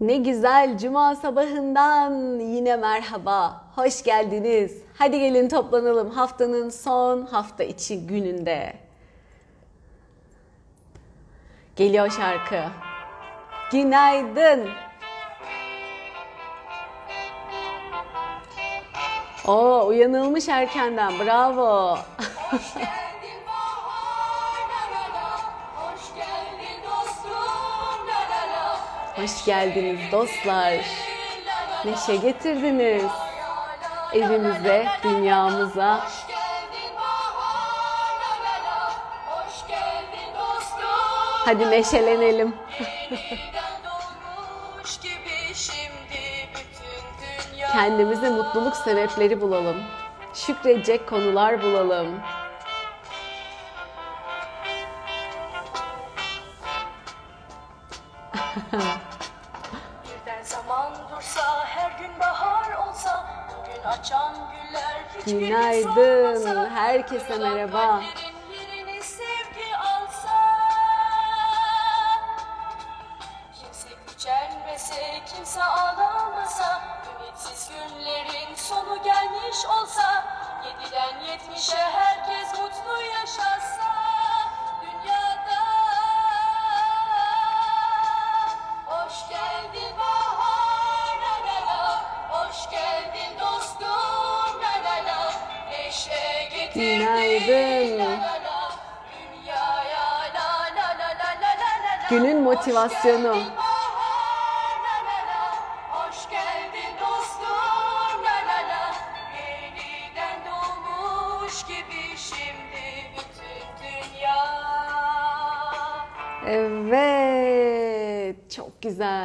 Ne güzel cuma sabahından yine merhaba. Hoş geldiniz. Hadi gelin toplanalım haftanın son hafta içi gününde. Geliyor şarkı. Günaydın. Oo uyanılmış erkenden. Bravo. Hoş geldiniz dostlar. Neşe getirdiniz. Evimize, dünyamıza, Hadi neşelenelim. Kendimize mutluluk sebepleri bulalım. Şükredecek konular bulalım. Herkese merhaba. kimse ağlamasa, ümitsiz günlerin sonu gelmiş olsa, yediden yetmişe herkes mutlu yaşasa, dünya. Evet, çok güzel.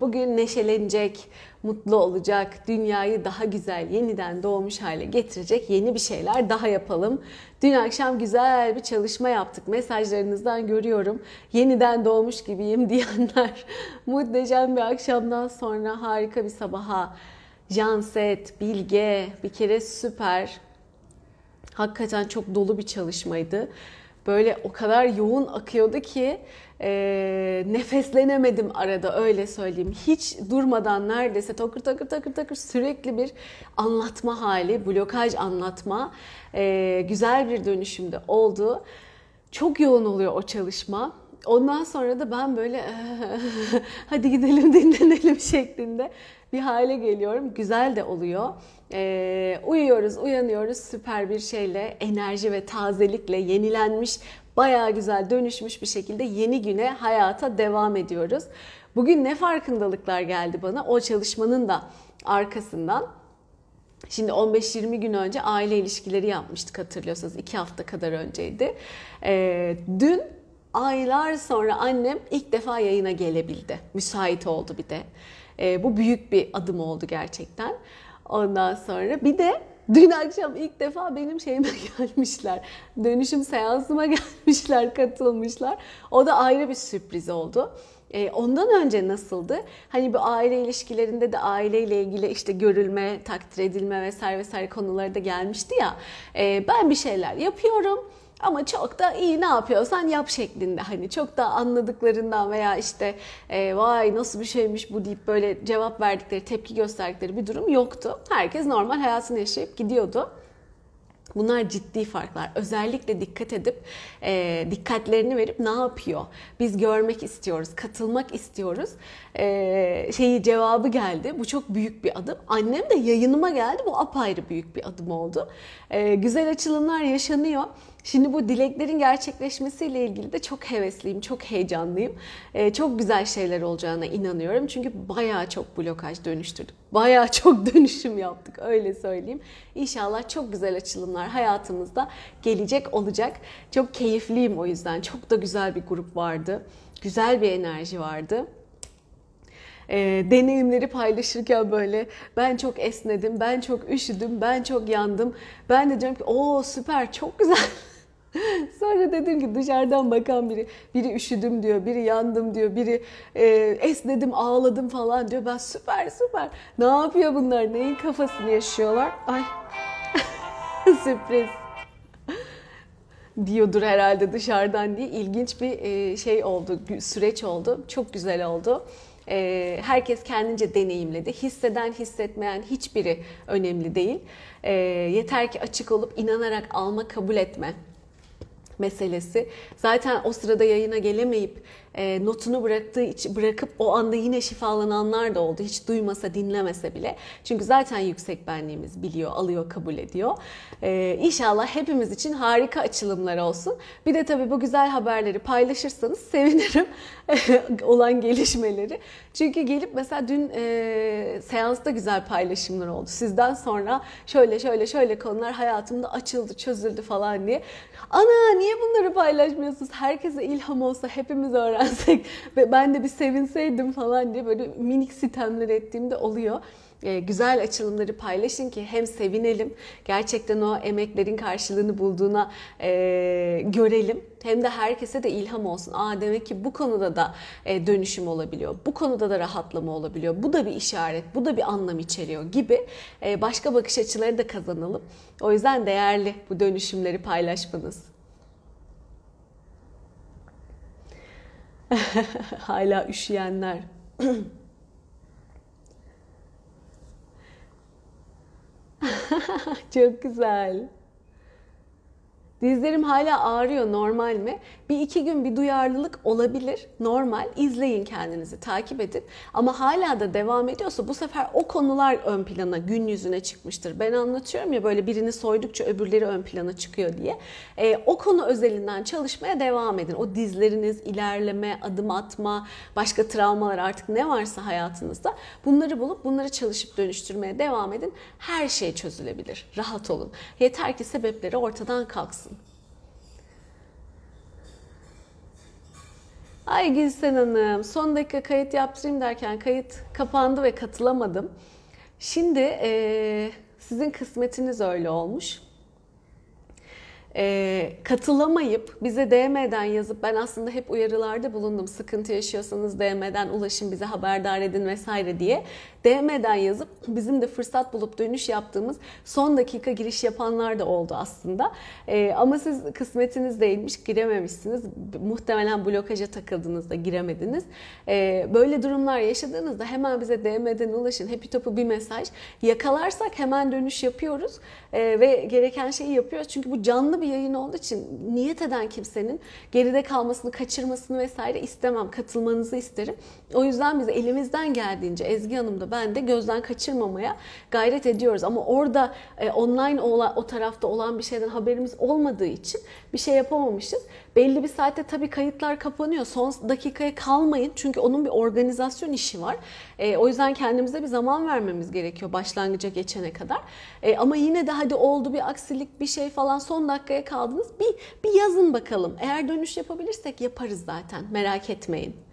Bugün neşelenecek, mutlu olacak, dünyayı daha güzel, yeniden doğmuş hale getirecek yeni bir şeyler daha yapalım. Dün akşam güzel bir çalışma yaptık. Mesajlarınızdan görüyorum. Yeniden doğmuş gibiyim diyenler. Muhteşem bir akşamdan sonra harika bir sabaha. Janset, Bilge bir kere süper. Hakikaten çok dolu bir çalışmaydı. Böyle o kadar yoğun akıyordu ki e, nefeslenemedim arada öyle söyleyeyim. Hiç durmadan neredeyse takır takır takır takır sürekli bir anlatma hali, blokaj anlatma. E, güzel bir dönüşümde oldu. Çok yoğun oluyor o çalışma. Ondan sonra da ben böyle hadi gidelim dinlenelim şeklinde bir hale geliyorum. Güzel de oluyor. Ee, uyuyoruz, uyanıyoruz süper bir şeyle, enerji ve tazelikle yenilenmiş, bayağı güzel dönüşmüş bir şekilde yeni güne, hayata devam ediyoruz. Bugün ne farkındalıklar geldi bana o çalışmanın da arkasından. Şimdi 15-20 gün önce aile ilişkileri yapmıştık hatırlıyorsanız. 2 hafta kadar önceydi. Ee, dün aylar sonra annem ilk defa yayına gelebildi. Müsait oldu bir de. Ee, bu büyük bir adım oldu gerçekten. Ondan sonra bir de dün akşam ilk defa benim şeyime gelmişler. Dönüşüm seansıma gelmişler, katılmışlar. O da ayrı bir sürpriz oldu. E, ondan önce nasıldı? Hani bu aile ilişkilerinde de aileyle ilgili işte görülme, takdir edilme vesaire vesaire konuları da gelmişti ya. E, ben bir şeyler yapıyorum ama çok da iyi ne yapıyorsan yap şeklinde hani çok da anladıklarından veya işte e, vay nasıl bir şeymiş bu deyip böyle cevap verdikleri, tepki gösterdikleri bir durum yoktu. Herkes normal hayatını yaşayıp gidiyordu. Bunlar ciddi farklar. Özellikle dikkat edip e, dikkatlerini verip ne yapıyor? Biz görmek istiyoruz, katılmak istiyoruz. E, şeyi cevabı geldi. Bu çok büyük bir adım. Annem de yayınıma geldi. Bu apayrı büyük bir adım oldu. E, güzel açılımlar yaşanıyor. Şimdi bu dileklerin gerçekleşmesiyle ilgili de çok hevesliyim, çok heyecanlıyım. Ee, çok güzel şeyler olacağına inanıyorum. Çünkü bayağı çok blokaj dönüştürdük. Bayağı çok dönüşüm yaptık öyle söyleyeyim. İnşallah çok güzel açılımlar hayatımızda gelecek olacak. Çok keyifliyim o yüzden. Çok da güzel bir grup vardı. Güzel bir enerji vardı e, deneyimleri paylaşırken böyle ben çok esnedim, ben çok üşüdüm, ben çok yandım. Ben de diyorum ki o süper çok güzel. Sonra dedim ki dışarıdan bakan biri, biri üşüdüm diyor, biri yandım diyor, biri e, esnedim, ağladım falan diyor. Ben süper süper. Ne yapıyor bunlar? Neyin kafasını yaşıyorlar? Ay sürpriz diyordur herhalde dışarıdan diye ilginç bir e, şey oldu, süreç oldu. Çok güzel oldu. E, herkes kendince deneyimledi. Hisseden, hissetmeyen hiçbiri önemli değil. E, yeter ki açık olup inanarak alma, kabul etme meselesi. Zaten o sırada yayına gelemeyip e, notunu bıraktığı bırakıp o anda yine şifalananlar da oldu. Hiç duymasa, dinlemese bile. Çünkü zaten yüksek benliğimiz biliyor, alıyor, kabul ediyor. E, inşallah hepimiz için harika açılımlar olsun. Bir de tabii bu güzel haberleri paylaşırsanız sevinirim olan gelişmeleri. Çünkü gelip mesela dün e, seansta güzel paylaşımlar oldu. Sizden sonra şöyle şöyle şöyle konular hayatımda açıldı, çözüldü falan diye. Ana niye bunları paylaşmıyorsunuz? Herkese ilham olsa hepimiz öğrensek ve ben de bir sevinseydim falan diye böyle minik sitemler ettiğimde oluyor. Ee, güzel açılımları paylaşın ki hem sevinelim, gerçekten o emeklerin karşılığını bulduğuna e, görelim. Hem de herkese de ilham olsun. Aa demek ki bu konuda da e, dönüşüm olabiliyor. Bu konuda da rahatlama olabiliyor. Bu da bir işaret, bu da bir anlam içeriyor gibi e, başka bakış açıları da kazanalım. O yüzden değerli bu dönüşümleri paylaşmanız. Hala üşüyenler. Çok güzel. Dizlerim hala ağrıyor normal mi? Bir iki gün bir duyarlılık olabilir. Normal. İzleyin kendinizi, takip edin. Ama hala da devam ediyorsa bu sefer o konular ön plana, gün yüzüne çıkmıştır. Ben anlatıyorum ya böyle birini soydukça öbürleri ön plana çıkıyor diye. E, o konu özelinden çalışmaya devam edin. O dizleriniz, ilerleme, adım atma, başka travmalar artık ne varsa hayatınızda bunları bulup bunları çalışıp dönüştürmeye devam edin. Her şey çözülebilir. Rahat olun. Yeter ki sebepleri ortadan kalksın. Ay Gülsen Hanım son dakika kayıt yaptırayım derken kayıt kapandı ve katılamadım. Şimdi e, sizin kısmetiniz öyle olmuş. E, katılamayıp bize DM'den yazıp ben aslında hep uyarılarda bulundum. Sıkıntı yaşıyorsanız DM'den ulaşın bize haberdar edin vesaire diye. DM'den yazıp bizim de fırsat bulup dönüş yaptığımız son dakika giriş yapanlar da oldu aslında. E, ama siz kısmetiniz değilmiş, girememişsiniz. Muhtemelen blokaja takıldığınızda giremediniz. E, böyle durumlar yaşadığınızda hemen bize DM'den ulaşın. Happy Top'u bir mesaj. Yakalarsak hemen dönüş yapıyoruz e, ve gereken şeyi yapıyoruz. Çünkü bu canlı bir yayın olduğu için niyet eden kimsenin geride kalmasını, kaçırmasını vesaire istemem. Katılmanızı isterim. O yüzden biz elimizden geldiğince Ezgi Hanım da ben de gözden kaçırmamaya gayret ediyoruz. Ama orada e, online o, o tarafta olan bir şeyden haberimiz olmadığı için bir şey yapamamışız. Belli bir saatte tabii kayıtlar kapanıyor. Son dakikaya kalmayın çünkü onun bir organizasyon işi var. E, o yüzden kendimize bir zaman vermemiz gerekiyor başlangıca geçene kadar. E, ama yine de hadi oldu bir aksilik bir şey falan son dakikaya kaldınız. Bir, bir yazın bakalım. Eğer dönüş yapabilirsek yaparız zaten merak etmeyin.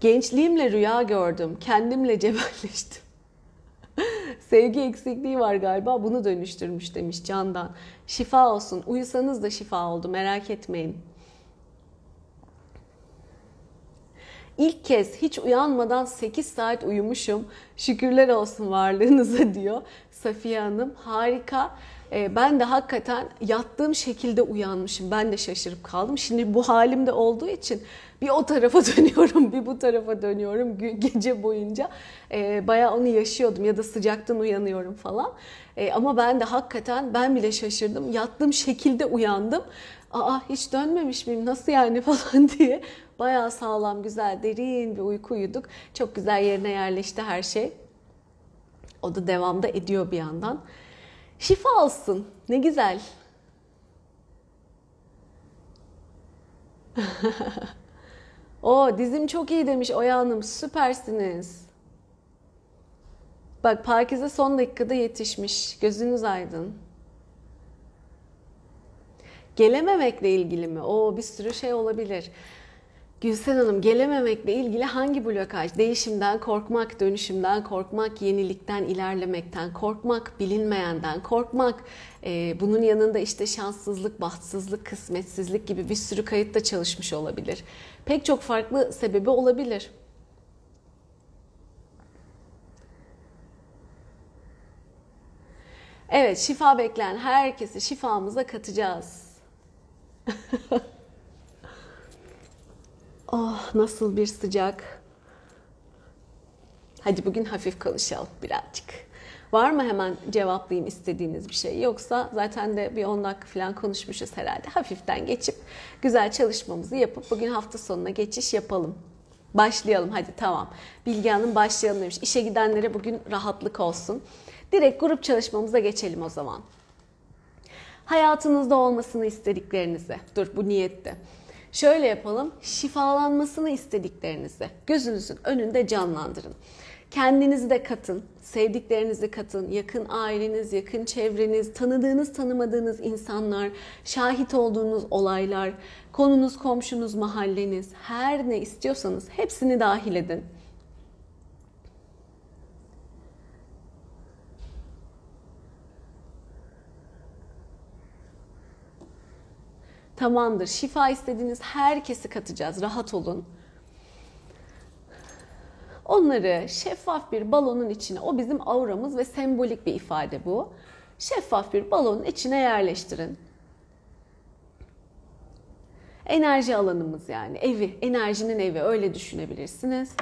Gençliğimle rüya gördüm. Kendimle cebelleştim. Sevgi eksikliği var galiba. Bunu dönüştürmüş demiş Candan. Şifa olsun. Uyusanız da şifa oldu. Merak etmeyin. İlk kez hiç uyanmadan 8 saat uyumuşum. Şükürler olsun varlığınıza diyor Safiye Hanım. Harika. Ben de hakikaten yattığım şekilde uyanmışım. Ben de şaşırıp kaldım. Şimdi bu halimde olduğu için bir o tarafa dönüyorum, bir bu tarafa dönüyorum gece boyunca. E, bayağı onu yaşıyordum ya da sıcaktan uyanıyorum falan. E, ama ben de hakikaten ben bile şaşırdım. Yattığım şekilde uyandım. Aa hiç dönmemiş miyim nasıl yani falan diye. Bayağı sağlam, güzel, derin bir uyku uyuduk. Çok güzel yerine yerleşti her şey. O da devamda ediyor bir yandan. Şifa olsun. Ne güzel. O dizim çok iyi demiş Oya Hanım. Süpersiniz. Bak Pakize son dakikada yetişmiş. Gözünüz aydın. Gelememekle ilgili mi? O bir sürü şey olabilir. Gülsen Hanım gelememekle ilgili hangi blokaj? Değişimden korkmak, dönüşümden korkmak, yenilikten, ilerlemekten korkmak, bilinmeyenden korkmak. Ee, bunun yanında işte şanssızlık, bahtsızlık, kısmetsizlik gibi bir sürü kayıtta çalışmış olabilir. Pek çok farklı sebebi olabilir. Evet, şifa bekleyen herkesi şifamıza katacağız. Oh nasıl bir sıcak. Hadi bugün hafif konuşalım birazcık. Var mı hemen cevaplayayım istediğiniz bir şey? Yoksa zaten de bir 10 dakika falan konuşmuşuz herhalde. Hafiften geçip güzel çalışmamızı yapıp bugün hafta sonuna geçiş yapalım. Başlayalım hadi tamam. Bilge Hanım başlayalım demiş. İşe gidenlere bugün rahatlık olsun. Direkt grup çalışmamıza geçelim o zaman. Hayatınızda olmasını istediklerinizi. Dur bu niyette. Şöyle yapalım. Şifalanmasını istediklerinizi gözünüzün önünde canlandırın. Kendinizi de katın, sevdiklerinizi katın, yakın aileniz, yakın çevreniz, tanıdığınız, tanımadığınız insanlar, şahit olduğunuz olaylar, konunuz, komşunuz, mahalleniz, her ne istiyorsanız hepsini dahil edin. Tamamdır. Şifa istediğiniz herkesi katacağız. Rahat olun. Onları şeffaf bir balonun içine, o bizim auramız ve sembolik bir ifade bu. Şeffaf bir balonun içine yerleştirin. Enerji alanımız yani evi, enerjinin evi öyle düşünebilirsiniz.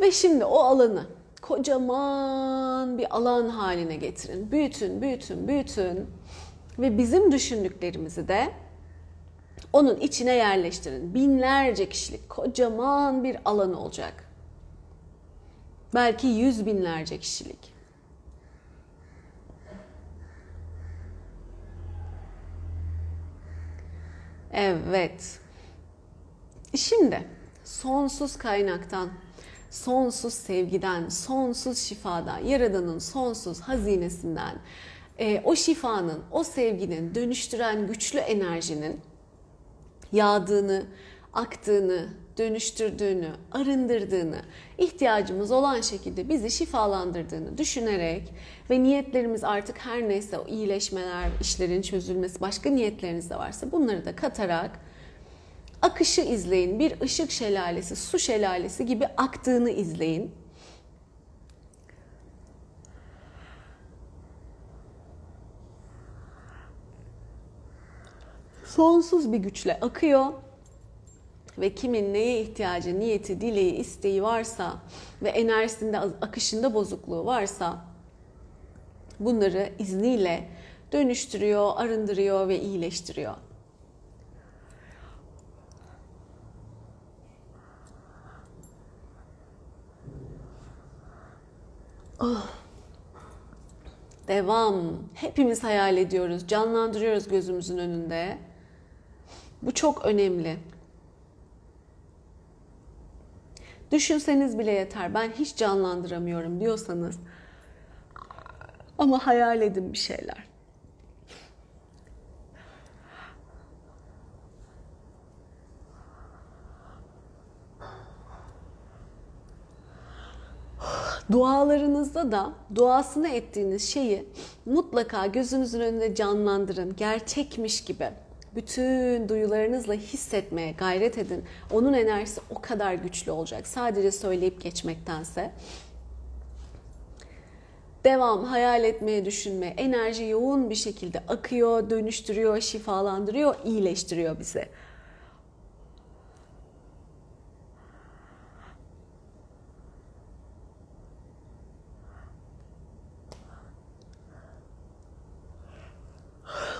Ve şimdi o alanı kocaman bir alan haline getirin. Büyütün, büyütün, büyütün. Ve bizim düşündüklerimizi de onun içine yerleştirin. Binlerce kişilik kocaman bir alan olacak. Belki yüz binlerce kişilik. Evet. Şimdi sonsuz kaynaktan, sonsuz sevgiden, sonsuz şifadan, Yaradan'ın sonsuz hazinesinden, e, o şifanın, o sevginin dönüştüren güçlü enerjinin yağdığını, aktığını, dönüştürdüğünü, arındırdığını, ihtiyacımız olan şekilde bizi şifalandırdığını düşünerek ve niyetlerimiz artık her neyse o iyileşmeler, işlerin çözülmesi, başka niyetleriniz de varsa bunları da katarak akışı izleyin. Bir ışık şelalesi, su şelalesi gibi aktığını izleyin. Sonsuz bir güçle akıyor ve kimin neye ihtiyacı, niyeti, dileği, isteği varsa ve enerjisinde, akışında bozukluğu varsa bunları izniyle dönüştürüyor, arındırıyor ve iyileştiriyor. Oh. Devam. Hepimiz hayal ediyoruz, canlandırıyoruz gözümüzün önünde. Bu çok önemli. Düşünseniz bile yeter. Ben hiç canlandıramıyorum diyorsanız ama hayal edin bir şeyler. Dualarınızda da duasını ettiğiniz şeyi mutlaka gözünüzün önünde canlandırın. Gerçekmiş gibi. Bütün duyularınızla hissetmeye gayret edin. Onun enerjisi o kadar güçlü olacak. Sadece söyleyip geçmektense. Devam, hayal etmeye, düşünme. Enerji yoğun bir şekilde akıyor, dönüştürüyor, şifalandırıyor, iyileştiriyor bizi.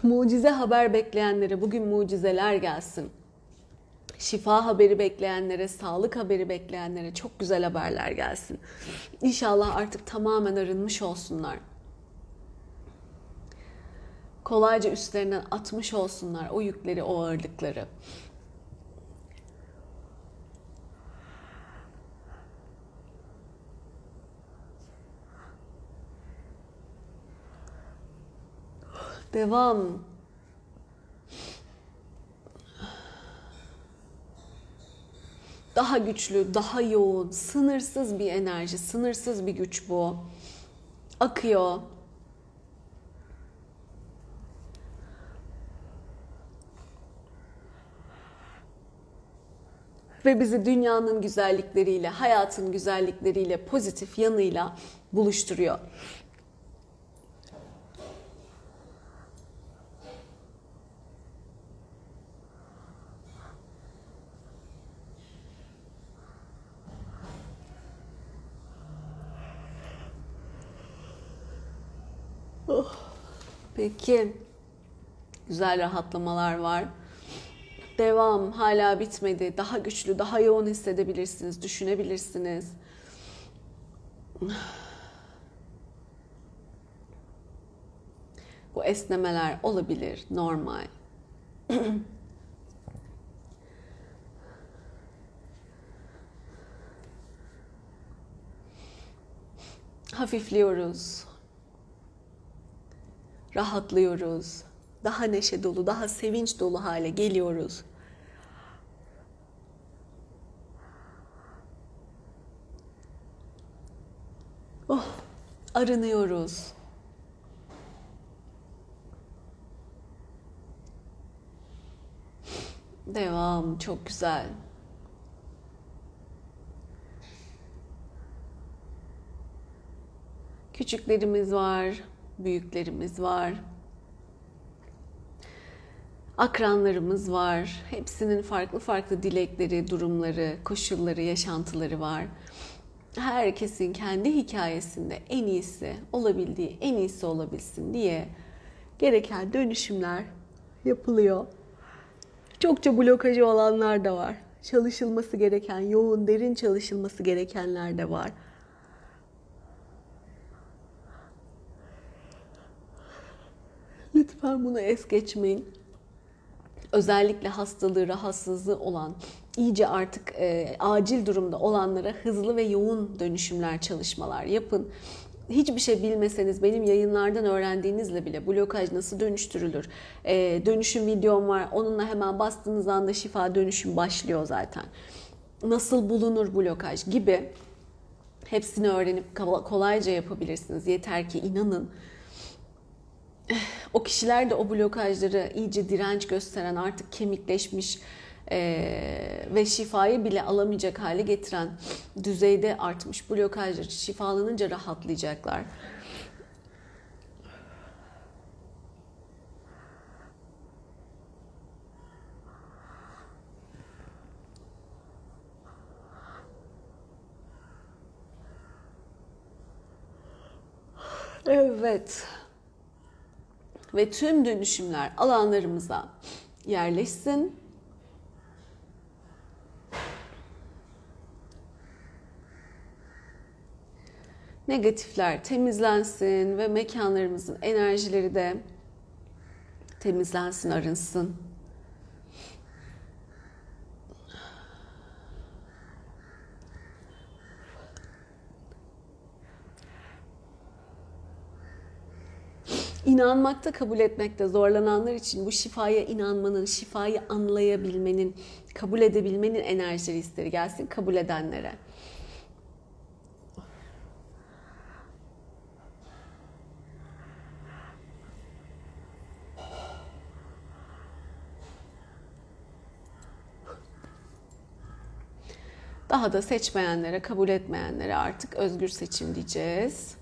Mucize haber bekleyenlere bugün mucizeler gelsin. Şifa haberi bekleyenlere, sağlık haberi bekleyenlere çok güzel haberler gelsin. İnşallah artık tamamen arınmış olsunlar. Kolayca üstlerinden atmış olsunlar o yükleri, o ağırlıkları. Devam. Daha güçlü, daha yoğun, sınırsız bir enerji, sınırsız bir güç bu. Akıyor. Ve bizi dünyanın güzellikleriyle, hayatın güzellikleriyle, pozitif yanıyla buluşturuyor. Peki. Güzel rahatlamalar var. Devam hala bitmedi. Daha güçlü, daha yoğun hissedebilirsiniz, düşünebilirsiniz. Bu esnemeler olabilir, normal. Hafifliyoruz. Rahatlıyoruz. Daha neşe dolu, daha sevinç dolu hale geliyoruz. Oh, arınıyoruz. Devam, çok güzel. Küçüklerimiz var, büyüklerimiz var. Akranlarımız var. Hepsinin farklı farklı dilekleri, durumları, koşulları, yaşantıları var. Herkesin kendi hikayesinde en iyisi olabildiği, en iyisi olabilsin diye gereken dönüşümler yapılıyor. Çokça blokajı olanlar da var. Çalışılması gereken, yoğun, derin çalışılması gerekenler de var. Lütfen bunu es geçmeyin. Özellikle hastalığı, rahatsızlığı olan, iyice artık e, acil durumda olanlara hızlı ve yoğun dönüşümler, çalışmalar yapın. Hiçbir şey bilmeseniz benim yayınlardan öğrendiğinizle bile blokaj nasıl dönüştürülür? E, dönüşüm videom var. Onunla hemen bastığınız anda şifa dönüşüm başlıyor zaten. Nasıl bulunur blokaj gibi hepsini öğrenip kolayca yapabilirsiniz. Yeter ki inanın o kişiler de o blokajları iyice direnç gösteren artık kemikleşmiş e, ve şifayı bile alamayacak hale getiren düzeyde artmış blokajlar şifalanınca rahatlayacaklar. Evet ve tüm dönüşümler alanlarımıza yerleşsin. Negatifler temizlensin ve mekanlarımızın enerjileri de temizlensin, arınsın. İnanmakta, kabul etmekte zorlananlar için bu şifaya inanmanın, şifayı anlayabilmenin, kabul edebilmenin enerjileri ister gelsin kabul edenlere. Daha da seçmeyenlere, kabul etmeyenlere artık özgür seçim diyeceğiz.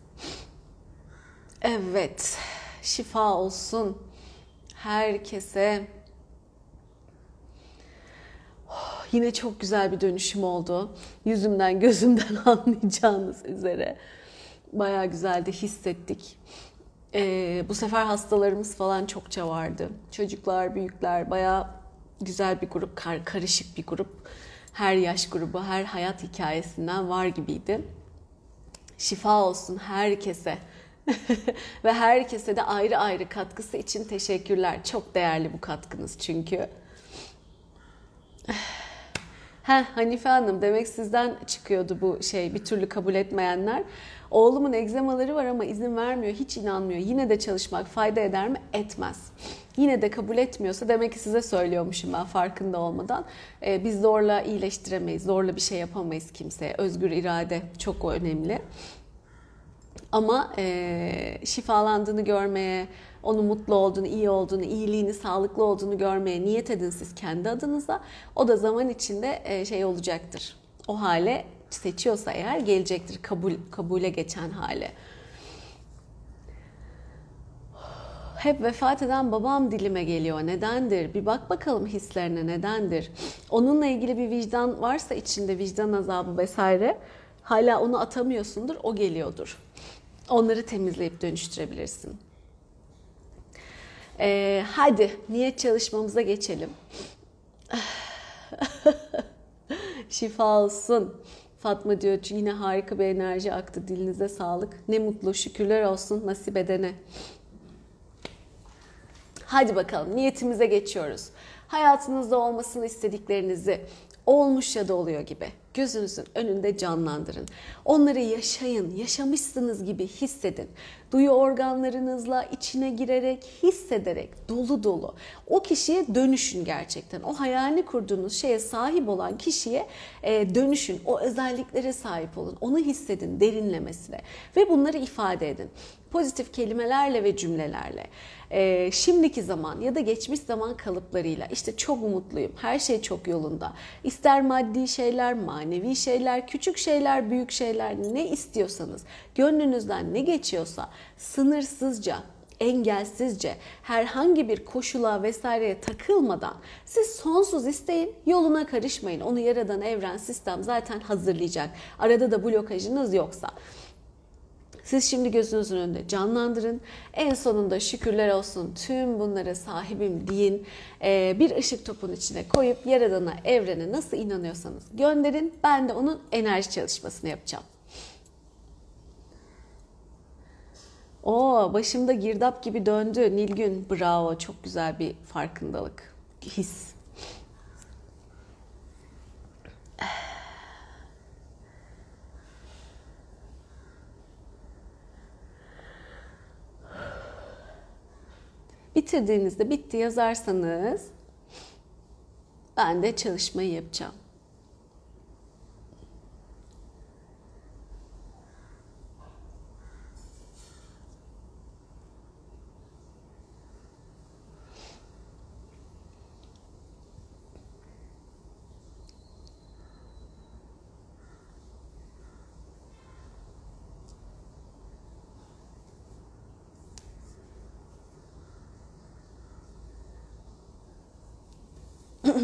Evet şifa olsun herkese. Oh, yine çok güzel bir dönüşüm oldu. Yüzümden gözümden anlayacağınız üzere. Baya güzel de hissettik. Ee, bu sefer hastalarımız falan çokça vardı. Çocuklar, büyükler baya güzel bir grup, kar, karışık bir grup. Her yaş grubu, her hayat hikayesinden var gibiydi. Şifa olsun herkese. Ve herkese de ayrı ayrı katkısı için teşekkürler. Çok değerli bu katkınız çünkü. Heh, Hanife Hanım demek sizden çıkıyordu bu şey bir türlü kabul etmeyenler. Oğlumun egzamaları var ama izin vermiyor, hiç inanmıyor. Yine de çalışmak fayda eder mi? Etmez. Yine de kabul etmiyorsa demek ki size söylüyormuşum ben farkında olmadan. Ee, biz zorla iyileştiremeyiz, zorla bir şey yapamayız kimseye. Özgür irade çok önemli. Ama e, şifalandığını görmeye, onun mutlu olduğunu, iyi olduğunu, iyiliğini, sağlıklı olduğunu görmeye niyet edin siz kendi adınıza. O da zaman içinde e, şey olacaktır. O hale seçiyorsa eğer gelecektir kabul kabule geçen hale. Hep vefat eden babam dilime geliyor. Nedendir? Bir bak bakalım hislerine nedendir? Onunla ilgili bir vicdan varsa içinde vicdan azabı vesaire hala onu atamıyorsundur. O geliyordur. Onları temizleyip dönüştürebilirsin. Ee, hadi niyet çalışmamıza geçelim. Şifa olsun. Fatma diyor ki yine harika bir enerji aktı dilinize sağlık. Ne mutlu şükürler olsun nasip edene. Hadi bakalım niyetimize geçiyoruz. Hayatınızda olmasını istediklerinizi olmuş ya da oluyor gibi gözünüzün önünde canlandırın. Onları yaşayın, yaşamışsınız gibi hissedin. Duyu organlarınızla içine girerek, hissederek dolu dolu. O kişiye dönüşün gerçekten. O hayalini kurduğunuz şeye sahip olan kişiye e, dönüşün. O özelliklere sahip olun. Onu hissedin derinlemesine ve bunları ifade edin. Pozitif kelimelerle ve cümlelerle. Ee, şimdiki zaman ya da geçmiş zaman kalıplarıyla işte çok mutluyum, her şey çok yolunda. İster maddi şeyler, manevi şeyler, küçük şeyler, büyük şeyler ne istiyorsanız, gönlünüzden ne geçiyorsa sınırsızca engelsizce herhangi bir koşula vesaireye takılmadan siz sonsuz isteyin yoluna karışmayın. Onu yaradan evren sistem zaten hazırlayacak. Arada da blokajınız yoksa. Siz şimdi gözünüzün önünde canlandırın. En sonunda şükürler olsun tüm bunlara sahibim deyin. Ee, bir ışık topun içine koyup Yaradan'a, evrene nasıl inanıyorsanız gönderin. Ben de onun enerji çalışmasını yapacağım. O başımda girdap gibi döndü Nilgün. Bravo. Çok güzel bir farkındalık. His. Bitirdiğinizde bitti yazarsanız ben de çalışmayı yapacağım.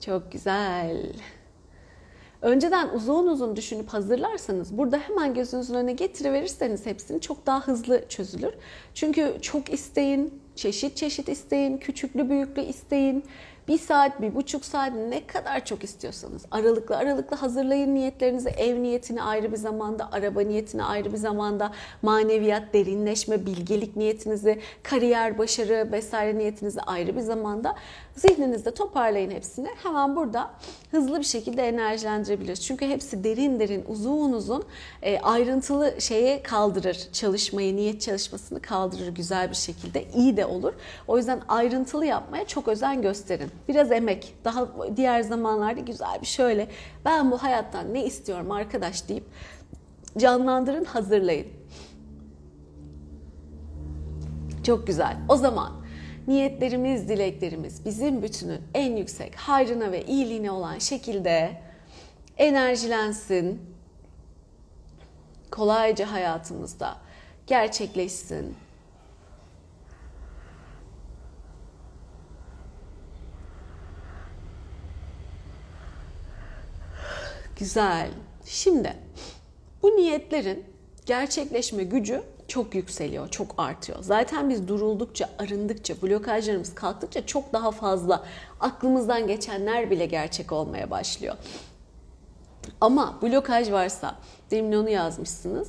Çok güzel. Önceden uzun uzun düşünüp hazırlarsanız burada hemen gözünüzün önüne getiriverirseniz hepsini çok daha hızlı çözülür. Çünkü çok isteyin, çeşit çeşit isteyin, küçüklü büyüklü isteyin. Bir saat, bir buçuk saat ne kadar çok istiyorsanız aralıklı aralıklı hazırlayın niyetlerinizi. Ev niyetini ayrı bir zamanda, araba niyetini ayrı bir zamanda, maneviyat, derinleşme, bilgelik niyetinizi, kariyer, başarı vesaire niyetinizi ayrı bir zamanda. Zihninizde toparlayın hepsini. Hemen burada hızlı bir şekilde enerjilendirebiliriz. Çünkü hepsi derin derin, uzun uzun e, ayrıntılı şeye kaldırır. Çalışmayı, niyet çalışmasını kaldırır güzel bir şekilde. iyi de olur. O yüzden ayrıntılı yapmaya çok özen gösterin. Biraz emek. Daha diğer zamanlarda güzel bir şöyle ben bu hayattan ne istiyorum arkadaş deyip canlandırın, hazırlayın. Çok güzel. O zaman niyetlerimiz, dileklerimiz bizim bütünün en yüksek hayrına ve iyiliğine olan şekilde enerjilensin. Kolayca hayatımızda gerçekleşsin. Güzel. Şimdi bu niyetlerin gerçekleşme gücü çok yükseliyor, çok artıyor. Zaten biz duruldukça, arındıkça, blokajlarımız kalktıkça çok daha fazla aklımızdan geçenler bile gerçek olmaya başlıyor. Ama blokaj varsa, demin onu yazmışsınız,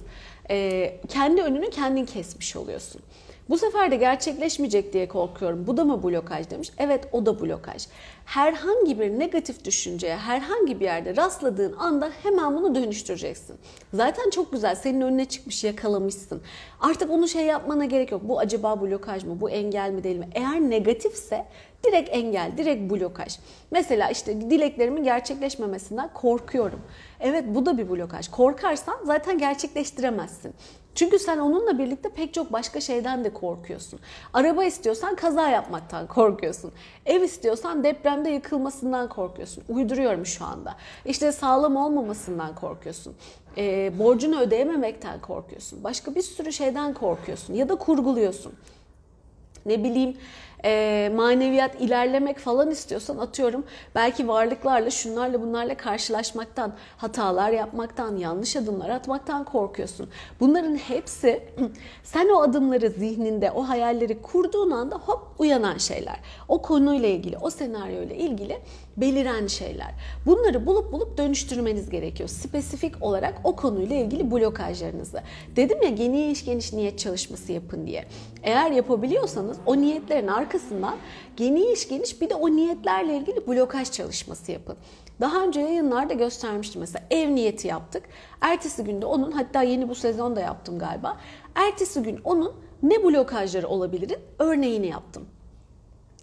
kendi önünü kendin kesmiş oluyorsun. Bu sefer de gerçekleşmeyecek diye korkuyorum. Bu da mı blokaj demiş? Evet o da blokaj. Herhangi bir negatif düşünceye herhangi bir yerde rastladığın anda hemen bunu dönüştüreceksin. Zaten çok güzel senin önüne çıkmış yakalamışsın. Artık onu şey yapmana gerek yok. Bu acaba blokaj mı? Bu engel mi değil mi? Eğer negatifse direkt engel, direkt blokaj. Mesela işte dileklerimin gerçekleşmemesinden korkuyorum. Evet bu da bir blokaj. Korkarsan zaten gerçekleştiremezsin. Çünkü sen onunla birlikte pek çok başka şeyden de korkuyorsun. Araba istiyorsan kaza yapmaktan korkuyorsun. Ev istiyorsan depremde yıkılmasından korkuyorsun. Uyduruyorum şu anda. İşte sağlam olmamasından korkuyorsun. E, borcunu ödeyememekten korkuyorsun. Başka bir sürü şeyden korkuyorsun ya da kurguluyorsun. ne bileyim e, maneviyat ilerlemek falan istiyorsan atıyorum belki varlıklarla şunlarla bunlarla karşılaşmaktan, hatalar yapmaktan, yanlış adımlar atmaktan korkuyorsun. Bunların hepsi sen o adımları zihninde, o hayalleri kurduğun anda hop uyanan şeyler. O konuyla ilgili, o senaryoyla ilgili beliren şeyler. Bunları bulup bulup dönüştürmeniz gerekiyor. Spesifik olarak o konuyla ilgili blokajlarınızı. Dedim ya geniş geniş niyet çalışması yapın diye. Eğer yapabiliyorsanız o niyetlerin arkasından geniş geniş bir de o niyetlerle ilgili blokaj çalışması yapın. Daha önce yayınlarda göstermiştim mesela ev niyeti yaptık. Ertesi günde onun hatta yeni bu sezonda yaptım galiba. Ertesi gün onun ne blokajları olabilirin örneğini yaptım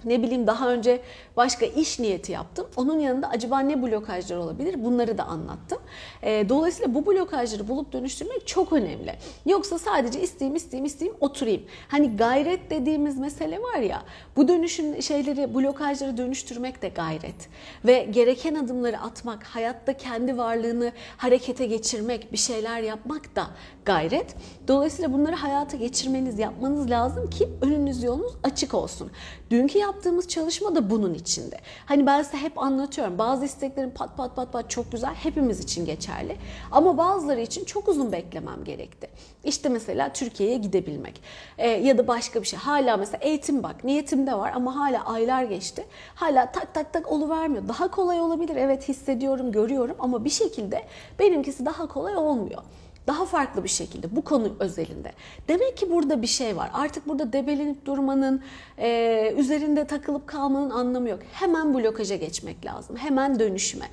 ne bileyim daha önce başka iş niyeti yaptım. Onun yanında acaba ne blokajlar olabilir bunları da anlattım. E, dolayısıyla bu blokajları bulup dönüştürmek çok önemli. Yoksa sadece isteyeyim isteyeyim isteyeyim oturayım. Hani gayret dediğimiz mesele var ya bu dönüşüm şeyleri blokajları dönüştürmek de gayret. Ve gereken adımları atmak, hayatta kendi varlığını harekete geçirmek, bir şeyler yapmak da gayret. Dolayısıyla bunları hayata geçirmeniz, yapmanız lazım ki önünüz yolunuz açık olsun. Dünkü yaptığımız çalışma da bunun içinde. Hani ben size hep anlatıyorum. Bazı isteklerin pat pat pat pat çok güzel. Hepimiz için geçerli. Ama bazıları için çok uzun beklemem gerekti. İşte mesela Türkiye'ye gidebilmek. Ee, ya da başka bir şey. Hala mesela eğitim bak. Niyetimde var ama hala aylar geçti. Hala tak tak tak oluvermiyor. Daha kolay olabilir. Evet hissediyorum, görüyorum ama bir şekilde benimkisi daha kolay olmuyor daha farklı bir şekilde bu konu özelinde. Demek ki burada bir şey var. Artık burada debelenip durmanın, e, üzerinde takılıp kalmanın anlamı yok. Hemen blokaja geçmek lazım. Hemen dönüşme.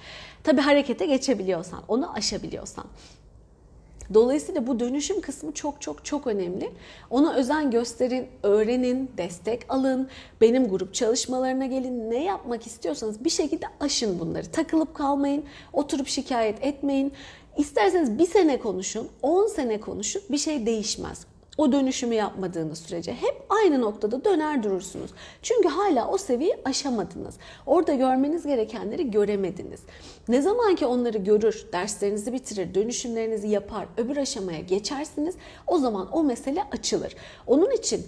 Tabi harekete geçebiliyorsan, onu aşabiliyorsan. Dolayısıyla bu dönüşüm kısmı çok çok çok önemli. Ona özen gösterin, öğrenin, destek alın, benim grup çalışmalarına gelin. Ne yapmak istiyorsanız bir şekilde aşın bunları. Takılıp kalmayın, oturup şikayet etmeyin. İsterseniz bir sene konuşun, 10 sene konuşun bir şey değişmez. O dönüşümü yapmadığınız sürece hep aynı noktada döner durursunuz. Çünkü hala o seviyeyi aşamadınız. Orada görmeniz gerekenleri göremediniz. Ne zaman ki onları görür, derslerinizi bitirir, dönüşümlerinizi yapar, öbür aşamaya geçersiniz o zaman o mesele açılır. Onun için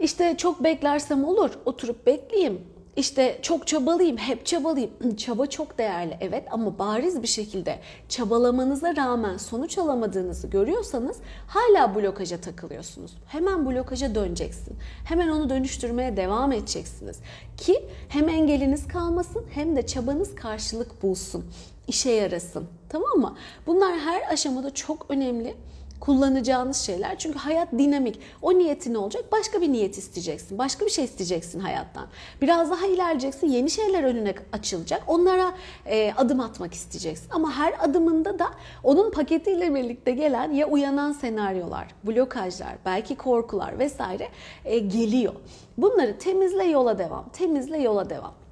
işte çok beklersem olur, oturup bekleyeyim, işte çok çabalıyım, hep çabalıyım. Çaba çok değerli evet ama bariz bir şekilde çabalamanıza rağmen sonuç alamadığınızı görüyorsanız hala blokaja takılıyorsunuz. Hemen blokaja döneceksin. Hemen onu dönüştürmeye devam edeceksiniz. Ki hem engeliniz kalmasın hem de çabanız karşılık bulsun. işe yarasın. Tamam mı? Bunlar her aşamada çok önemli kullanacağınız şeyler. Çünkü hayat dinamik. O niyetin olacak? Başka bir niyet isteyeceksin. Başka bir şey isteyeceksin hayattan. Biraz daha ilerleyeceksin. Yeni şeyler önüne açılacak. Onlara e, adım atmak isteyeceksin. Ama her adımında da onun paketiyle birlikte gelen ya uyanan senaryolar, blokajlar, belki korkular vesaire e, geliyor. Bunları temizle yola devam. Temizle yola devam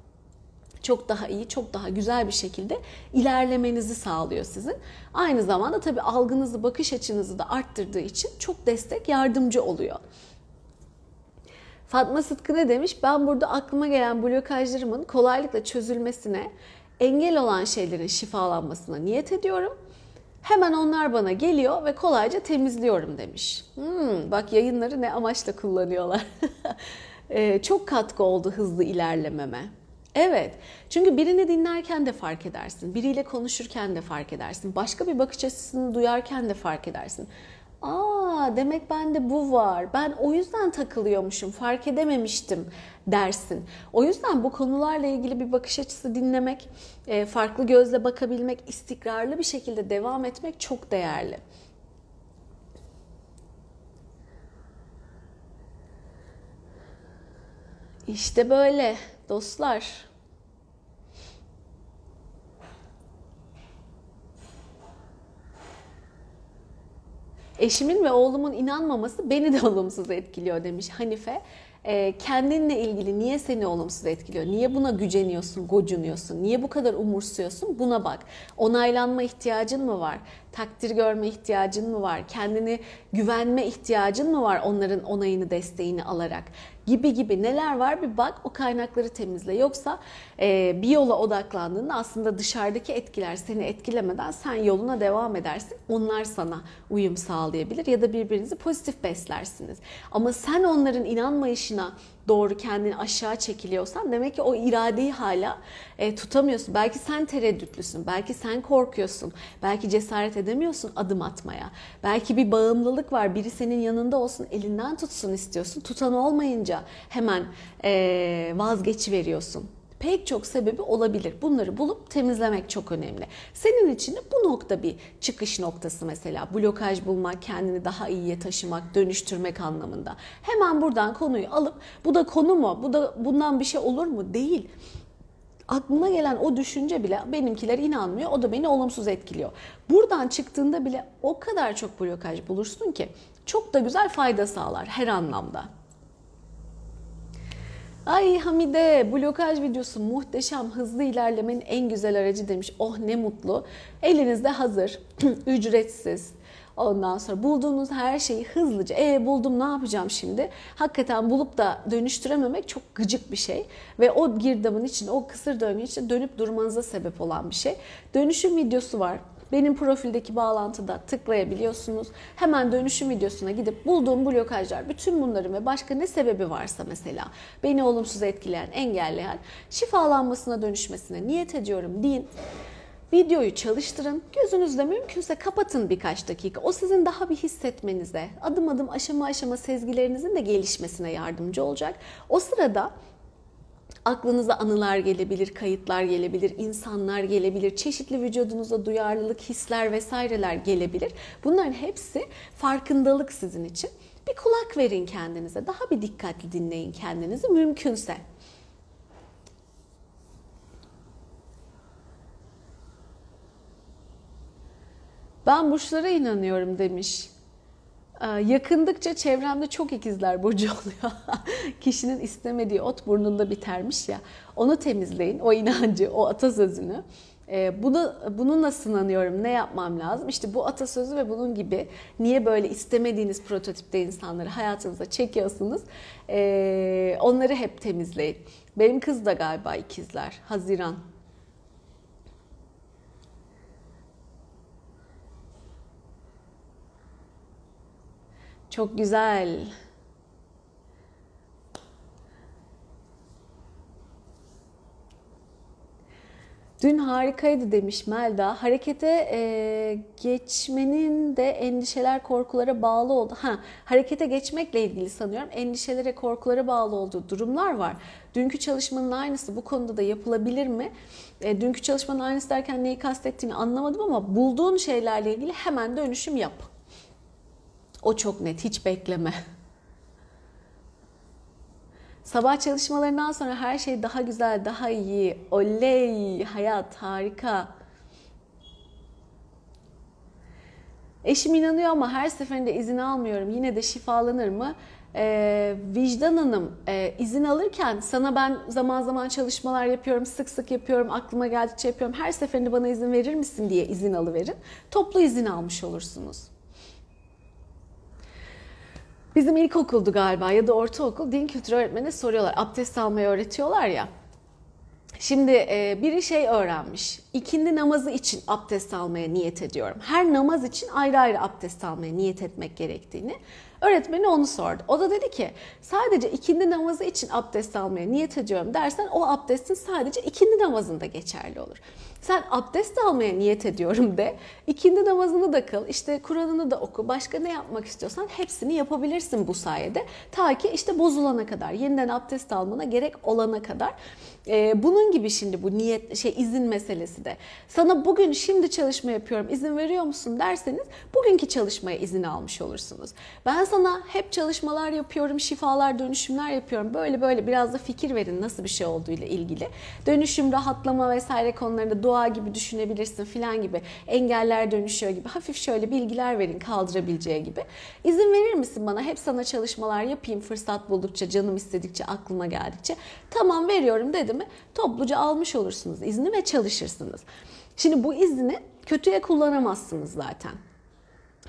çok daha iyi, çok daha güzel bir şekilde ilerlemenizi sağlıyor sizin. Aynı zamanda tabii algınızı, bakış açınızı da arttırdığı için çok destek, yardımcı oluyor. Fatma Sıtkı ne demiş? Ben burada aklıma gelen blokajlarımın kolaylıkla çözülmesine, engel olan şeylerin şifalanmasına niyet ediyorum. Hemen onlar bana geliyor ve kolayca temizliyorum demiş. Hmm, bak yayınları ne amaçla kullanıyorlar. ee, çok katkı oldu hızlı ilerlememe. Evet. Çünkü birini dinlerken de fark edersin. Biriyle konuşurken de fark edersin. Başka bir bakış açısını duyarken de fark edersin. Aa demek bende bu var. Ben o yüzden takılıyormuşum. Fark edememiştim dersin. O yüzden bu konularla ilgili bir bakış açısı dinlemek, e, farklı gözle bakabilmek, istikrarlı bir şekilde devam etmek çok değerli. İşte böyle dostlar. Eşimin ve oğlumun inanmaması beni de olumsuz etkiliyor demiş Hanife. E, kendinle ilgili niye seni olumsuz etkiliyor? Niye buna güceniyorsun, gocunuyorsun? Niye bu kadar umursuyorsun? Buna bak. Onaylanma ihtiyacın mı var? Takdir görme ihtiyacın mı var? Kendini güvenme ihtiyacın mı var onların onayını, desteğini alarak? gibi gibi neler var bir bak o kaynakları temizle. Yoksa e, bir yola odaklandığında aslında dışarıdaki etkiler seni etkilemeden sen yoluna devam edersin. Onlar sana uyum sağlayabilir ya da birbirinizi pozitif beslersiniz. Ama sen onların inanmayışına doğru kendini aşağı çekiliyorsan demek ki o iradeyi hala e, tutamıyorsun. Belki sen tereddütlüsün, belki sen korkuyorsun, belki cesaret edemiyorsun adım atmaya. Belki bir bağımlılık var, biri senin yanında olsun, elinden tutsun istiyorsun. Tutan olmayınca hemen e, vazgeçi veriyorsun pek çok sebebi olabilir. Bunları bulup temizlemek çok önemli. Senin için de bu nokta bir çıkış noktası mesela. Blokaj bulmak, kendini daha iyiye taşımak, dönüştürmek anlamında. Hemen buradan konuyu alıp bu da konu mu? Bu da bundan bir şey olur mu? Değil. Aklına gelen o düşünce bile benimkiler inanmıyor. O da beni olumsuz etkiliyor. Buradan çıktığında bile o kadar çok blokaj bulursun ki çok da güzel fayda sağlar her anlamda. Ay Hamide blokaj videosu muhteşem hızlı ilerlemenin en güzel aracı demiş. Oh ne mutlu. Elinizde hazır, ücretsiz. Ondan sonra bulduğunuz her şeyi hızlıca, e buldum ne yapacağım şimdi? Hakikaten bulup da dönüştürememek çok gıcık bir şey. Ve o girdabın için, o kısır döngü için dönüp durmanıza sebep olan bir şey. Dönüşüm videosu var. Benim profildeki bağlantıda tıklayabiliyorsunuz. Hemen dönüşüm videosuna gidip bulduğum blokajlar, bütün bunların ve başka ne sebebi varsa mesela beni olumsuz etkileyen, engelleyen şifalanmasına dönüşmesine niyet ediyorum deyin. Videoyu çalıştırın. Gözünüzle mümkünse kapatın birkaç dakika. O sizin daha bir hissetmenize, adım adım aşama aşama sezgilerinizin de gelişmesine yardımcı olacak. O sırada Aklınıza anılar gelebilir, kayıtlar gelebilir, insanlar gelebilir, çeşitli vücudunuza duyarlılık, hisler vesaireler gelebilir. Bunların hepsi farkındalık sizin için. Bir kulak verin kendinize, daha bir dikkatli dinleyin kendinizi mümkünse. Ben burçlara inanıyorum demiş. Ee, yakındıkça çevremde çok ikizler burcu oluyor. Kişinin istemediği ot burnunda bitermiş ya. Onu temizleyin, o inancı, o atasözünü. Ee, bunu, bununla sınanıyorum. Ne yapmam lazım? İşte bu atasözü ve bunun gibi niye böyle istemediğiniz prototipte insanları hayatınıza çekiyorsunuz? Ee, onları hep temizleyin. Benim kız da galiba ikizler. Haziran Çok güzel. Dün harikaydı demiş Melda. Harekete e, geçmenin de endişeler, korkulara bağlı oldu. Ha, harekete geçmekle ilgili sanıyorum endişelere, korkulara bağlı olduğu durumlar var. Dünkü çalışmanın aynısı bu konuda da yapılabilir mi? E, dünkü çalışmanın aynısı derken neyi kastettiğini anlamadım ama bulduğun şeylerle ilgili hemen dönüşüm yap. O çok net, hiç bekleme. Sabah çalışmalarından sonra her şey daha güzel, daha iyi. Oley, hayat harika. Eşim inanıyor ama her seferinde izin almıyorum. Yine de şifalanır mı? Ee, Vicdan e, izin alırken sana ben zaman zaman çalışmalar yapıyorum, sık sık yapıyorum, aklıma geldikçe yapıyorum. Her seferinde bana izin verir misin diye izin alıverin. Toplu izin almış olursunuz. Bizim ilkokuldu galiba ya da ortaokul din kültürü öğretmeni soruyorlar. Abdest almayı öğretiyorlar ya. Şimdi e, biri şey öğrenmiş. İkindi namazı için abdest almaya niyet ediyorum. Her namaz için ayrı ayrı abdest almaya niyet etmek gerektiğini. Öğretmeni onu sordu. O da dedi ki sadece ikindi namazı için abdest almaya niyet ediyorum dersen o abdestin sadece ikindi namazında geçerli olur. Sen abdest almaya niyet ediyorum de. İkindi namazını da kıl. işte Kur'an'ını da oku. Başka ne yapmak istiyorsan hepsini yapabilirsin bu sayede. Ta ki işte bozulana kadar, yeniden abdest almana gerek olana kadar. Ee, bunun gibi şimdi bu niyet şey izin meselesi de. Sana bugün şimdi çalışma yapıyorum izin veriyor musun derseniz bugünkü çalışmaya izin almış olursunuz. Ben sana hep çalışmalar yapıyorum, şifalar, dönüşümler yapıyorum. Böyle böyle biraz da fikir verin nasıl bir şey olduğu ile ilgili. Dönüşüm, rahatlama vesaire konularında dua gibi düşünebilirsin filan gibi. Engeller dönüşüyor gibi. Hafif şöyle bilgiler verin kaldırabileceği gibi. İzin verir misin bana? Hep sana çalışmalar yapayım fırsat buldukça, canım istedikçe, aklıma geldikçe. Tamam veriyorum dedi mi topluca almış olursunuz izni ve çalışırsınız. Şimdi bu izni kötüye kullanamazsınız zaten.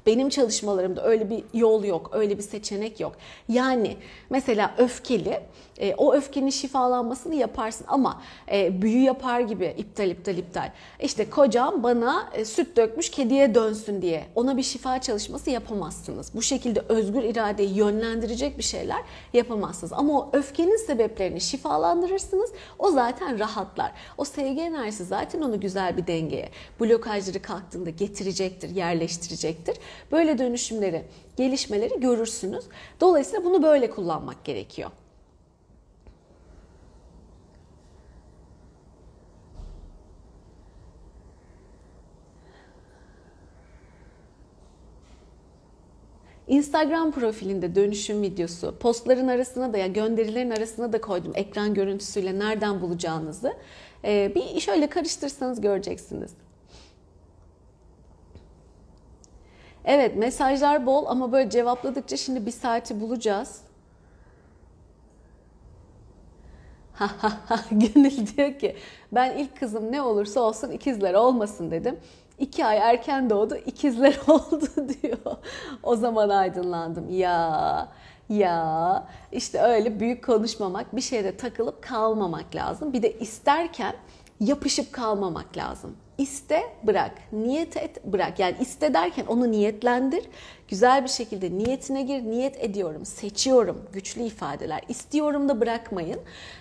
Benim çalışmalarımda öyle bir yol yok, öyle bir seçenek yok. Yani mesela öfkeli, e, o öfkenin şifalanmasını yaparsın ama e, büyü yapar gibi iptal iptal iptal. İşte kocam bana e, süt dökmüş kediye dönsün diye ona bir şifa çalışması yapamazsınız. Bu şekilde özgür iradeyi yönlendirecek bir şeyler yapamazsınız. Ama o öfkenin sebeplerini şifalandırırsınız. O zaten rahatlar. O sevgi enerjisi zaten onu güzel bir dengeye, blokajları kalktığında getirecektir, yerleştirecektir. Böyle dönüşümleri, gelişmeleri görürsünüz. Dolayısıyla bunu böyle kullanmak gerekiyor. Instagram profilinde dönüşüm videosu, postların arasına da ya gönderilerin arasına da koydum ekran görüntüsüyle nereden bulacağınızı. Ee, bir şöyle karıştırsanız göreceksiniz. Evet mesajlar bol ama böyle cevapladıkça şimdi bir saati bulacağız. Gönül diyor ki ben ilk kızım ne olursa olsun ikizler olmasın dedim. İki ay erken doğdu ikizler oldu diyor. O zaman aydınlandım. Ya ya işte öyle büyük konuşmamak bir şeyde takılıp kalmamak lazım. Bir de isterken yapışıp kalmamak lazım. İste bırak, niyet et bırak. Yani iste derken onu niyetlendir. Güzel bir şekilde niyetine gir. Niyet ediyorum, seçiyorum. Güçlü ifadeler. İstiyorum da bırakmayın.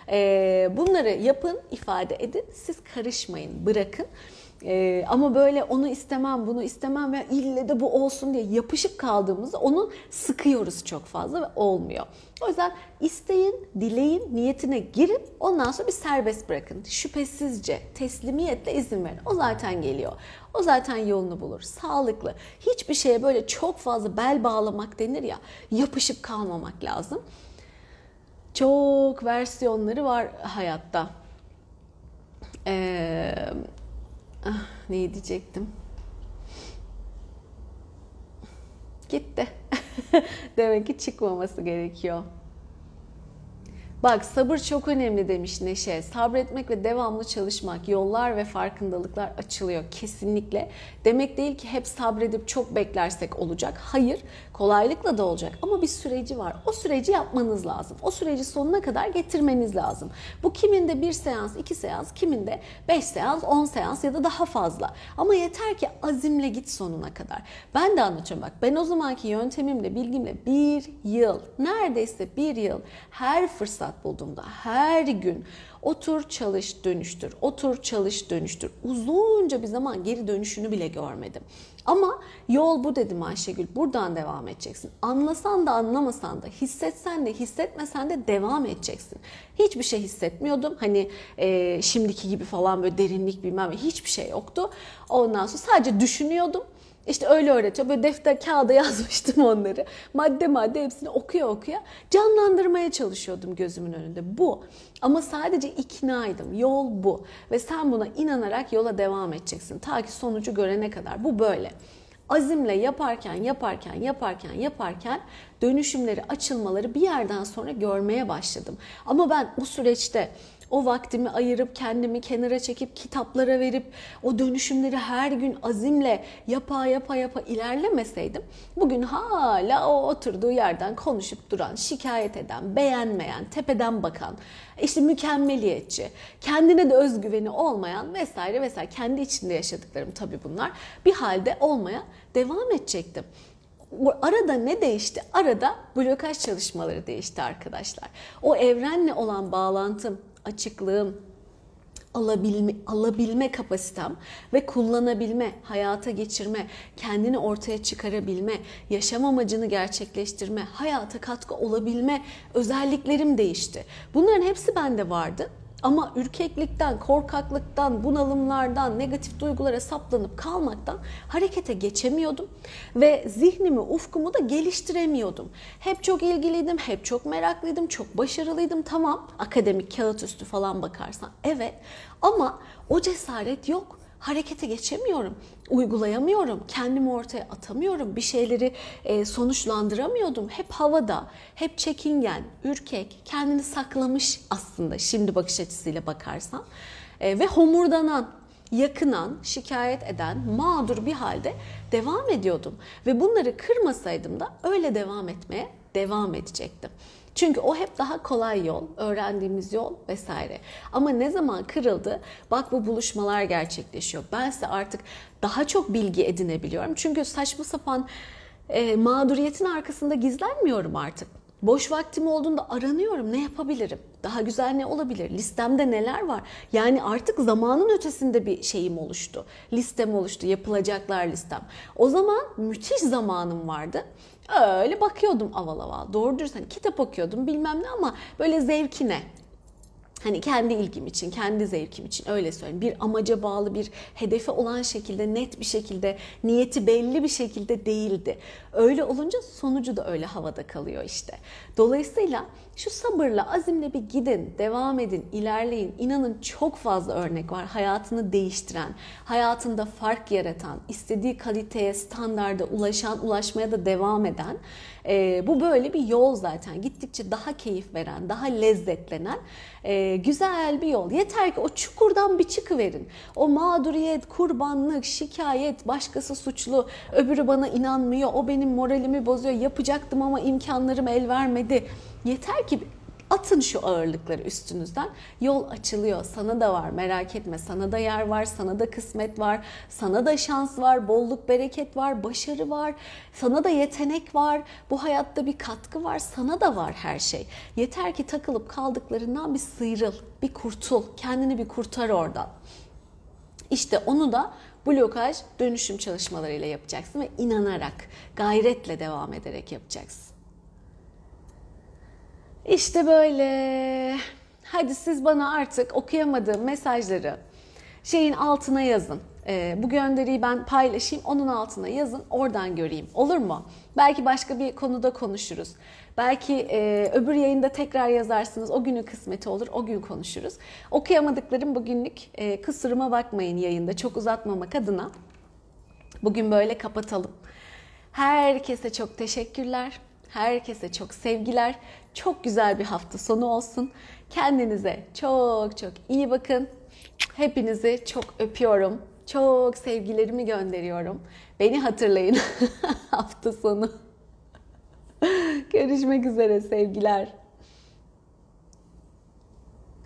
Ee, bunları yapın, ifade edin. Siz karışmayın, bırakın. Ee, ama böyle onu istemem, bunu istemem ve ille de bu olsun diye yapışıp kaldığımızda onu sıkıyoruz çok fazla ve olmuyor. O yüzden isteyin, dileyin, niyetine girin. Ondan sonra bir serbest bırakın. Şüphesizce, teslimiyetle izin verin. O zaten geliyor. O zaten yolunu bulur. Sağlıklı. Hiçbir şeye böyle çok fazla bel bağlamak denir ya. Yapışıp kalmamak lazım. Çok versiyonları var hayatta. Eee Ah, neyi diyecektim? Gitti. Demek ki çıkmaması gerekiyor. Bak sabır çok önemli demiş Neşe. Sabretmek ve devamlı çalışmak, yollar ve farkındalıklar açılıyor kesinlikle. Demek değil ki hep sabredip çok beklersek olacak. Hayır, kolaylıkla da olacak ama bir süreci var. O süreci yapmanız lazım. O süreci sonuna kadar getirmeniz lazım. Bu kiminde bir seans, iki seans, kiminde beş seans, on seans ya da daha fazla. Ama yeter ki azimle git sonuna kadar. Ben de anlatıyorum bak. Ben o zamanki yöntemimle, bilgimle bir yıl, neredeyse bir yıl her fırsat bulduğumda her gün otur çalış dönüştür, otur çalış dönüştür. Uzunca bir zaman geri dönüşünü bile görmedim. Ama yol bu dedim Ayşegül. Buradan devam edeceksin. Anlasan da anlamasan da, hissetsen de hissetmesen de devam edeceksin. Hiçbir şey hissetmiyordum. Hani e, şimdiki gibi falan böyle derinlik bilmem hiçbir şey yoktu. Ondan sonra sadece düşünüyordum. İşte öyle öğretiyor. Böyle defter kağıda yazmıştım onları. Madde madde hepsini okuya okuya canlandırmaya çalışıyordum gözümün önünde. Bu. Ama sadece iknaydım. Yol bu. Ve sen buna inanarak yola devam edeceksin. Ta ki sonucu görene kadar. Bu böyle. Azimle yaparken, yaparken, yaparken, yaparken dönüşümleri, açılmaları bir yerden sonra görmeye başladım. Ama ben o süreçte o vaktimi ayırıp kendimi kenara çekip kitaplara verip o dönüşümleri her gün azimle yapa yapa yapa ilerlemeseydim bugün hala o oturduğu yerden konuşup duran, şikayet eden, beğenmeyen, tepeden bakan, işte mükemmeliyetçi, kendine de özgüveni olmayan vesaire vesaire kendi içinde yaşadıklarım tabii bunlar bir halde olmaya devam edecektim. Arada ne değişti? Arada blokaj çalışmaları değişti arkadaşlar. O evrenle olan bağlantım, açıklığım, alabilme, alabilme kapasitem ve kullanabilme, hayata geçirme, kendini ortaya çıkarabilme, yaşam amacını gerçekleştirme, hayata katkı olabilme özelliklerim değişti. Bunların hepsi bende vardı. Ama ürkeklikten, korkaklıktan, bunalımlardan, negatif duygulara saplanıp kalmaktan harekete geçemiyordum. Ve zihnimi, ufkumu da geliştiremiyordum. Hep çok ilgiliydim, hep çok meraklıydım, çok başarılıydım. Tamam, akademik kağıt üstü falan bakarsan. Evet ama o cesaret yok harekete geçemiyorum, uygulayamıyorum, kendimi ortaya atamıyorum, bir şeyleri e, sonuçlandıramıyordum. Hep havada, hep çekingen, ürkek, kendini saklamış aslında şimdi bakış açısıyla bakarsan e, ve homurdanan. yakınan, şikayet eden, mağdur bir halde devam ediyordum. Ve bunları kırmasaydım da öyle devam etmeye devam edecektim. Çünkü o hep daha kolay yol, öğrendiğimiz yol vesaire. Ama ne zaman kırıldı? Bak bu buluşmalar gerçekleşiyor. Ben size artık daha çok bilgi edinebiliyorum. Çünkü saçma sapan e, mağduriyetin arkasında gizlenmiyorum artık. Boş vaktim olduğunda aranıyorum. Ne yapabilirim? Daha güzel ne olabilir? Listemde neler var? Yani artık zamanın ötesinde bir şeyim oluştu. Listem oluştu. Yapılacaklar listem. O zaman müthiş zamanım vardı. Öyle bakıyordum aval aval. Doğru dürüst hani kitap okuyordum bilmem ne ama böyle zevkine. Hani kendi ilgim için, kendi zevkim için öyle söyleyeyim. Bir amaca bağlı, bir hedefe olan şekilde, net bir şekilde, niyeti belli bir şekilde değildi. Öyle olunca sonucu da öyle havada kalıyor işte. Dolayısıyla şu sabırla, azimle bir gidin, devam edin, ilerleyin. İnanın çok fazla örnek var. Hayatını değiştiren, hayatında fark yaratan, istediği kaliteye, standarda ulaşan, ulaşmaya da devam eden. E, bu böyle bir yol zaten. Gittikçe daha keyif veren, daha lezzetlenen e, güzel bir yol. Yeter ki o çukurdan bir çıkıverin. O mağduriyet, kurbanlık, şikayet, başkası suçlu, öbürü bana inanmıyor, o benim moralimi bozuyor, yapacaktım ama imkanlarım el vermedi. Yeter ki Atın şu ağırlıkları üstünüzden. Yol açılıyor. Sana da var merak etme. Sana da yer var, sana da kısmet var, sana da şans var, bolluk bereket var, başarı var. Sana da yetenek var. Bu hayatta bir katkı var. Sana da var her şey. Yeter ki takılıp kaldıklarından bir sıyrıl, bir kurtul. Kendini bir kurtar oradan. İşte onu da blokaj dönüşüm çalışmalarıyla yapacaksın ve inanarak, gayretle devam ederek yapacaksın. İşte böyle. Hadi siz bana artık okuyamadığım mesajları şeyin altına yazın. Ee, bu gönderiyi ben paylaşayım, onun altına yazın, oradan göreyim. Olur mu? Belki başka bir konuda konuşuruz. Belki e, öbür yayında tekrar yazarsınız. O günün kısmeti olur, o gün konuşuruz. Okuyamadıklarım bugünlük e, kusuruma bakmayın yayında. Çok uzatmamak adına. Bugün böyle kapatalım. Herkese çok teşekkürler. Herkese çok sevgiler. Çok güzel bir hafta sonu olsun. Kendinize çok çok iyi bakın. Hepinizi çok öpüyorum. Çok sevgilerimi gönderiyorum. Beni hatırlayın hafta sonu. Görüşmek üzere sevgiler.